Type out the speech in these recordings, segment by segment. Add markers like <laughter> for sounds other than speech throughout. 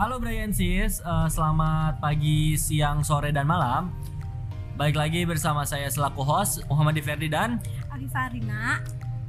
Halo Brian Sis, Eh, selamat pagi, siang, sore, dan malam. Baik lagi bersama saya selaku host Muhammad Ferdi dan Afifah Rina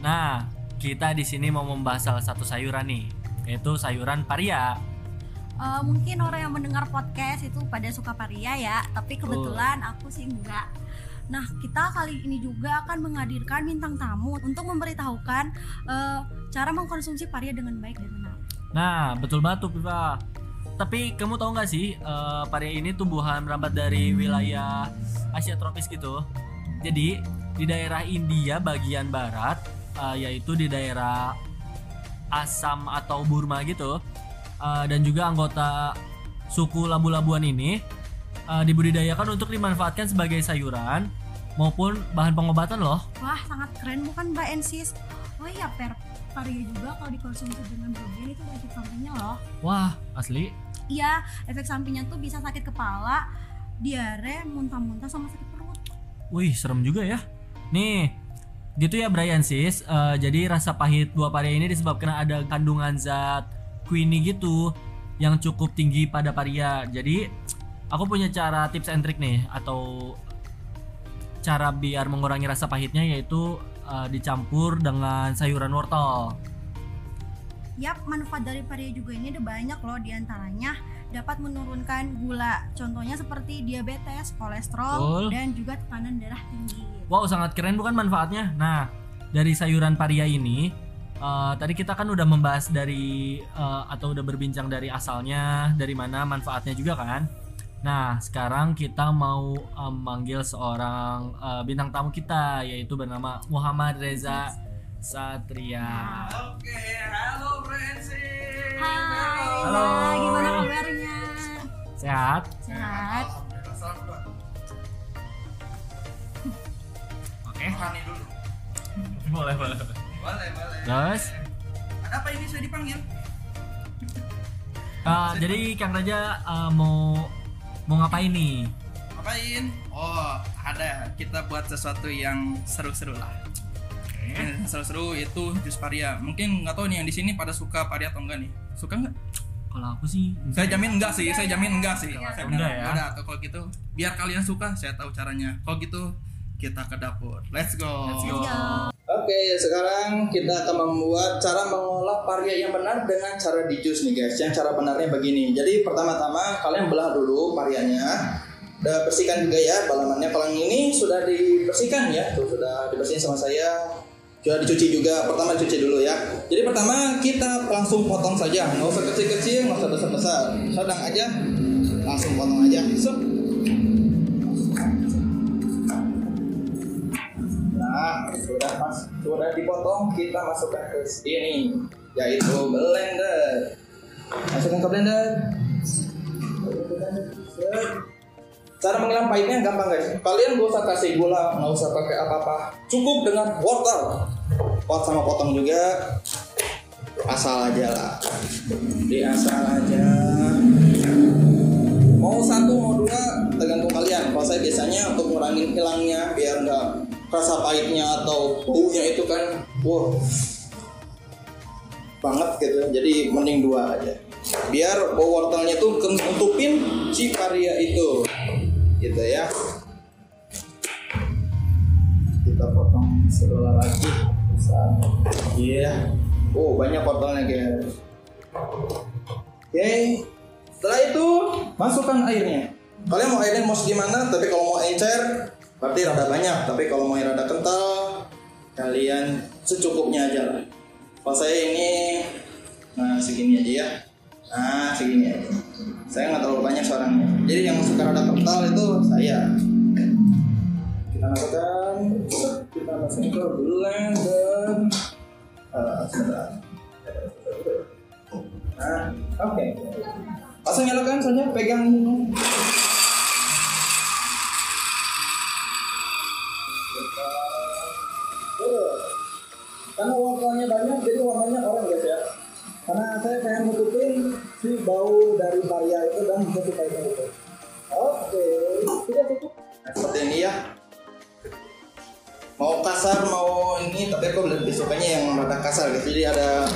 nah kita di sini mau membahas salah satu sayuran nih, yaitu sayuran paria. Eh, mungkin orang yang mendengar podcast itu pada suka paria ya tapi kebetulan aku sih enggak nah kita kali ini juga akan menghadirkan bintang tamu untuk memberitahukan eh, cara mengkonsumsi paria dengan baik dan benar Nah betul banget tuh Pipa. Tapi kamu tahu nggak sih eh, paria ini tumbuhan merambat dari wilayah Asia tropis gitu. Jadi di daerah India bagian barat, eh, yaitu di daerah Assam atau Burma gitu, eh, dan juga anggota suku labu-labuan ini eh, dibudidayakan untuk dimanfaatkan sebagai sayuran maupun bahan pengobatan loh. wah sangat keren bukan mbak Ensis oh iya per paria juga kalau dikonsumsi dengan berlebihan itu ada efek sampingnya loh Wah asli. iya efek sampingnya tuh bisa sakit kepala diare muntah-muntah sama sakit perut Wih, serem juga ya. Nih, gitu ya Brian sis. Eh, jadi rasa pahit buah paria ini disebabkan ada kandungan zat quinine gitu yang cukup tinggi pada paria. Jadi aku punya cara tips and trick nih atau cara biar mengurangi rasa pahitnya yaitu eh, dicampur dengan sayuran wortel. Yap, manfaat dari paria juga ini ada banyak loh di antaranya dapat menurunkan gula. Contohnya seperti diabetes, kolesterol, Betul. dan juga tekanan darah tinggi. Wow, sangat keren bukan manfaatnya? Nah, dari sayuran paria ini, eh, tadi kita kan udah membahas dari eh, atau udah berbincang dari asalnya, dari mana manfaatnya juga kan. Nah, sekarang kita mau eh, manggil seorang eh, bintang tamu kita, yaitu bernama Muhammad Reza Satria. Oke, halo Francis. Hai, Halo. Gimana kabarnya? Sehat? Sehat. Oke. Rohani dulu. Boleh, boleh. Boleh, boleh. Terus? Ada apa ini saya dipanggil? Eh, jadi Kang Raja eh, mau mau ngapain nih? Ngapain? Oh, ada. Kita buat sesuatu yang seru-seru lah. Yang Seru-seru itu jus paria. Mungkin nggak tahu nih yang di sini pada suka paria atau enggak nih? Suka nggak? Kalau aku sih Saya jamin enggak sih. Saya jamin enggak sih. Enggak. Saya Enggak ya? Udah, atau kalau gitu, biar kalian suka, saya tahu caranya. Kalau gitu, kita ke dapur. Let's go. Let's go. Oke, sekarang kita akan membuat cara mengolah paria yang benar dengan cara di jus nih guys. Yang cara benarnya begini. Jadi pertama-tama kalian belah dulu parianya. Udah bersihkan juga ya balamannya. Kalau ini sudah dibersihkan ya, tuh sudah dibersihin sama saya. Sudah dicuci juga. Pertama dicuci dulu ya. Jadi pertama kita langsung potong saja. Nggak usah kecil-kecil, nggak usah besar-besar. Sedang aja. Langsung potong aja. Sup. Sudah dipotong, kita masukkan ke sini, yaitu blender. Masukkan ke blender. Cara mengilang pahitnya gampang guys. Kalian gak usah kasih gula, nggak usah pakai apa-apa. Cukup dengan wortel. Pot sama potong juga. Asal aja lah. Di asal aja. Mau satu mau dua tergantung kalian. Kalau saya biasanya untuk ngurangin hilangnya biar nggak rasa pahitnya atau baunya itu kan wow banget gitu. Jadi mending dua aja. Biar bau wortelnya tuh nutupin si paria itu. Gitu ya. Kita potong sebelah lagi. Iya. Oh, banyak wortelnya guys. Oke. Setelah itu masukkan airnya. Kalian mau airnya mau segimana? Tapi kalau mau encer berarti rada banyak. Tapi kalau mau yang rada kental, kalian secukupnya aja lah. Kalau saya ini, nah segini aja ya. Nah segini aja. Saya nggak terlalu banyak suaranya. Jadi yang suka rada kental itu saya. Kita masukkan, kita masukkan ke blender. Eh, sebentar. Nah, oke. Langsung nyalakan saja, pegang. Tuh. Karena warnanya banyak, jadi warnanya orang guys ya. Karena saya pengen nutupin si bau dari paria itu dan supaya itu. Oke, sudah cukup. Nah, seperti ini ya. Mau kasar mau ini, tapi aku lebih sukanya yang rada kasar guys. Jadi ada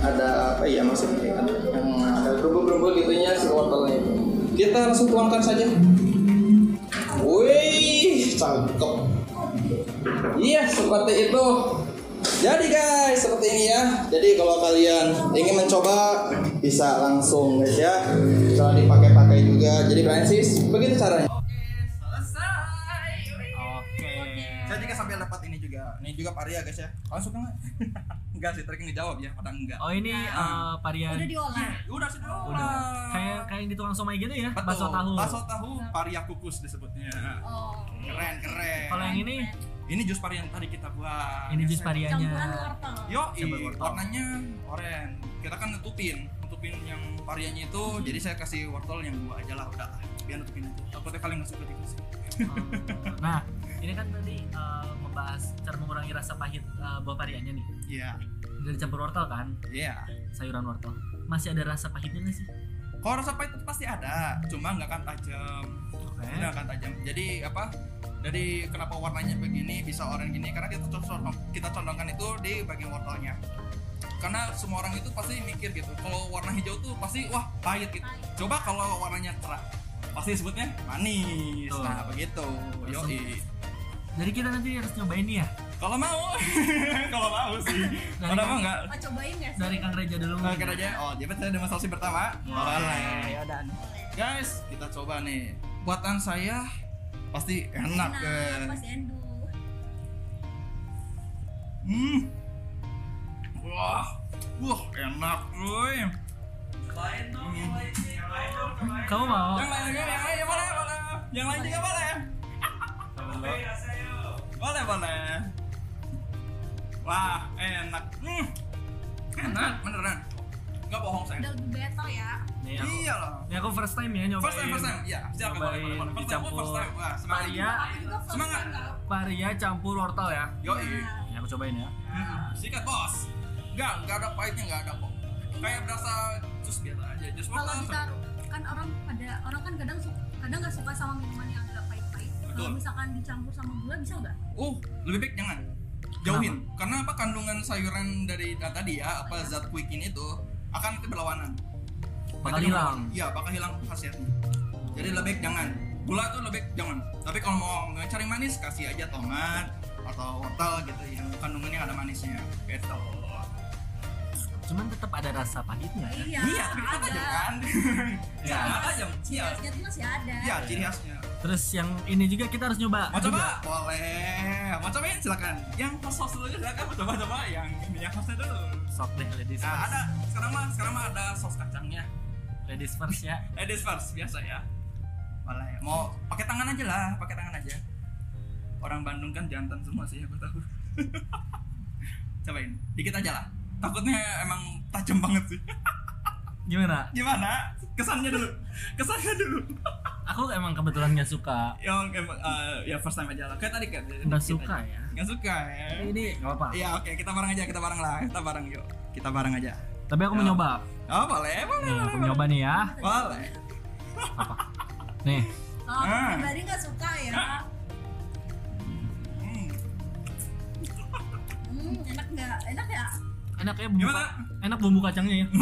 ada apa ya maksudnya yang ada gerubuk-gerubuk gitunya si wortelnya. Kita langsung tuangkan saja. Wih, cakep. Iya, seperti itu. Jadi guys, seperti ini ya. Jadi kalau kalian ingin mencoba bisa langsung guys ya. Bisa dipakai-pakai juga. Jadi Francis, begitu caranya. Oke. Saya juga sambil dapat ini juga. Ini juga paria guys ya. Kalian suka nggak? <laughs> enggak sih, tadi ngejawab ya, padahal enggak. Oh ini eh, varian udah diolah Udah sih udah kayak kayak yang di tukang somai gitu ya, bakso tahu. Bakso tahu paria kukus disebutnya. oh Keren, keren. Kalau yang ini ini jus pari yang tadi kita buat. ini jus campuran wortel Yo, warnanya oranye. Kita kan nutupin, nutupin yang variannya itu. Jadi saya kasih wortel yang dua aja lah, udah. Biar nutupin itu. Takutnya kalian nggak suka dikasih. Oh. Nah, ini kan tadi eh, membahas cara mengurangi rasa pahit eh, buah variannya nih. Iya, Dari campur wortel kan, iya. sayuran wortel. Masih ada rasa pahitnya nggak sih? Kalau rasa pahit itu pasti ada, cuma nggak akan tajam. Oke. Nggak akan tajam. Jadi apa? Jadi kenapa warnanya begini bisa oranye gini? Karena kita condong, kita condongkan itu di bagian wortelnya. Karena semua orang itu pasti mikir gitu. Kalau warna hijau tuh pasti wah pahit gitu. Coba kalau warnanya cerah, pasti sebutnya manis. Betul. Nah begitu. Yoi. Jadi kita nanti harus nyobain nih ya. Kalau mau, <laughs> kalau mau sih. Dari Kalau mau nggak? oh cobain nggak sih Dari Kang Reja dulu. Nah, aja. Oh, jadi saya demonstrasi pertama. Boleh. ya udah. Guys, kita coba nih. Buatan saya pasti enak, guys. pasti enduh Hmm. Wah. Wah, enak, boy. Kamu mau? Yang lain juga, yang lain ya boleh, boleh. Yang lain juga boleh. Boleh, boleh. Wah, enak. Hmm. Enak, beneran. Gak bohong saya. udah lebih better ya Nih aku, Iya loh. nih aku first time ya nyobain. First time, first time. Iya, silakan boleh, boleh, boleh. Nyobain First time, dicampur first time. Wah, semangat. paria, Semangat. nggak? paria campur wortel ya. Yoi. Ini aku cobain ya. Hmm, Sikat bos. Enggak, enggak ada pahitnya, enggak ada kok. Kayak berasa jus biasa aja, jus kalau wortel. ditaruh kan orang pada orang kan kadang kadang nggak suka sama minuman yang agak pahit-pahit kalau misalkan dicampur sama gula bisa nggak Oh, lebih baik jangan. Jauhin. Karena apa kandungan sayuran dari nah, tadi ya, apa zat quick ini tuh akan itu berlawanan. Bakal Nanti hilang. Iya, bakal hilang khasiatnya. Jadi lebih jangan. Gula tuh lebih jangan. Tapi kalau mau cari manis kasih aja tomat atau wortel gitu yang kandungannya ada manisnya. Gitu. Cuman tetap ada rasa pahitnya ya. iya Iya, tetap aja kan. Iya. Tetap aja. Iya. khasnya tuh masih ada Iya, ciri khasnya. Terus yang ini juga kita harus nyoba. Mau juga. coba? Boleh. Mau cobain silakan. Yang host-host dulu silakan mau coba-coba yang ini yang hostnya dulu. Sok deh ladies Nah, first. ada sekarang mah sekarang mah ada sos kacangnya. Ladies first ya. Ladies first biasa ya. Boleh. Mau pakai tangan aja lah, pakai tangan aja. Orang Bandung kan jantan semua sih aku tahu. <laughs> Cobain, dikit aja lah. Takutnya emang tajam banget sih. Gimana? Gimana? Kesannya dulu. Kesannya dulu. Aku emang kebetulan nggak suka. Yang emang eh, ya first time aja lah. Kayak tadi kan. Nggak suka ya. Nggak suka ya. Ini nggak apa. Iya oke kita bareng aja kita bareng lah kita bareng yuk kita bareng aja Tapi aku mau Ya. nyoba. oh boleh boleh Nih, aku boleh, nyoba nih ya. boleh Nih, kalau aku Ah. pribadi nggak suka ya Hmm, hmm, enak nggak enak ya enak ya bumbu. Gimana? Enak bumbu kacangnya ya. <laughs>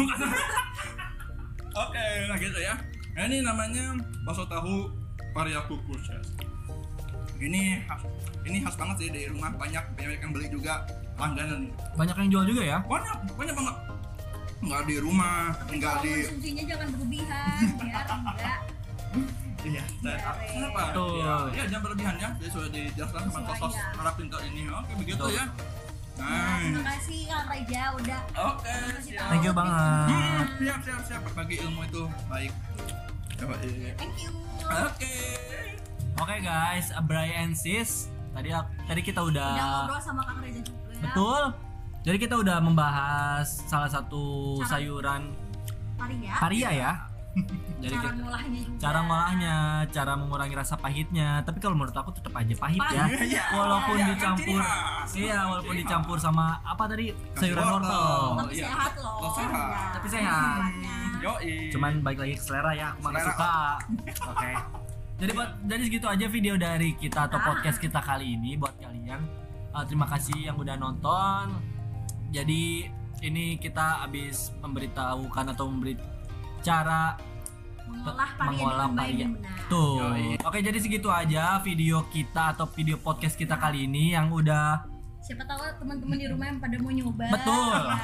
oke nah gitu ya nah, ini namanya bakso tahu varia kukus ya ini khas ini khas banget sih di rumah banyak banyak yang beli juga langganan Banyak yang jual juga ya. banyak banyak banget nggak di rumah tapi nggak di konsumsinya jangan berlebihan biar enggak iya kenapa Betul. ya, ya jangan berlebihan ya jadi sudah dijelaskan sama Sesuai, sos ya. para pintar ini oke begitu Betul. ya Nah, terima kasih Kang Reja udah Oke, tahu Thank you banget. Hmm, siap, siap, siap. Berbagi ilmu itu baik. Coba, iya. Thank you. Oke. Oke guys, Bray and Sis. Tadi tadi kita udah, Udah ngobrol sama Kang Reja juga. betul. Jadi kita udah membahas salah satu Cara- sayuran Paria. paria ya. Jadi cara kita, ngolahnya juga. cara ngolahnya, cara mengurangi rasa pahitnya. Tapi kalau menurut aku tetap aja pahit ya. Pahit. Iya, Walaupun iya, kan dicampur, khas. iya walaupun Ciri dicampur sama apa tadi sayuran wortel. Tapi Iya. sehat loh. Oh, sehat. Ya. Tapi sehat. Ngolahnya. Yoi. Cuman balik lagi ke selera ya, aku Selera. suka. Oke. Jadi buat jadi segitu aja video dari kita atau Ah. podcast kita kali ini buat kalian. Uh, terima kasih yang udah nonton. Jadi ini kita habis memberitahukan atau memberi cara mengolah paria mengolah dengan baik paria. dan benar. Tuh. Yoi. Oke, jadi segitu aja video kita atau video podcast kita kali ini yang udah Siapa tahu teman-teman di rumah yang pada mau nyoba. Betul. Nah,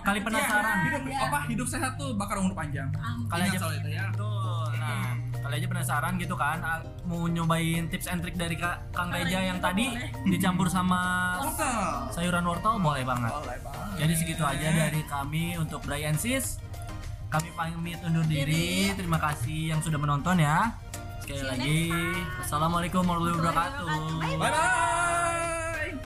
<laughs> Kali penasaran. hidup Iya. apa hidup sehat tuh bakar umur panjang Amin. kali aja soal itu ya Betul. Nah, kali aja penasaran gitu kan ah, mau nyobain tips and trick dari Kak- Kang Reja yang tadi dicampur sama Wortel. sayuran wortel boleh banget. boleh banget Jadi segitu aja dari kami untuk Brian Sis. Kami pamit undur diri. Terima kasih yang sudah menonton ya. Sekali lagi. Assalamualaikum warahmatullahi wabarakatuh. Bye bye